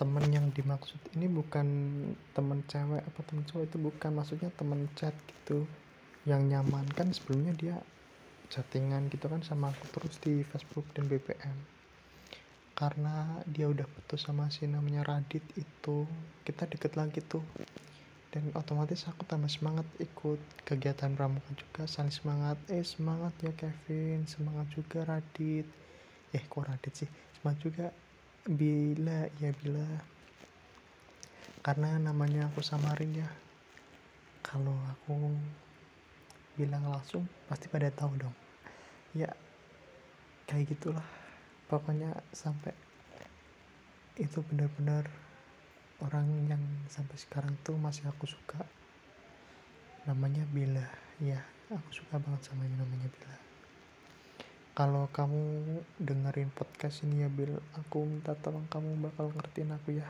temen yang dimaksud ini bukan temen cewek apa temen cowok itu bukan maksudnya temen chat gitu. Yang nyaman kan sebelumnya dia chattingan gitu kan sama aku terus di Facebook dan BBM karena dia udah putus sama si namanya Radit itu kita deket lagi tuh. Dan otomatis aku tambah semangat ikut kegiatan pramuka juga saling semangat. Eh semangat ya Kevin semangat juga Radit. Eh kok Radit sih? Semangat juga bila ya bila. Karena namanya aku samarin ya. Kalau aku bilang langsung pasti pada tahu dong. Ya kayak gitulah. Pokoknya sampai itu benar-benar orang yang sampai sekarang tuh masih aku suka. Namanya Bila. Ya aku suka banget sama yang namanya Bila kalau kamu dengerin podcast ini ya Bil aku minta tolong kamu bakal ngertiin aku ya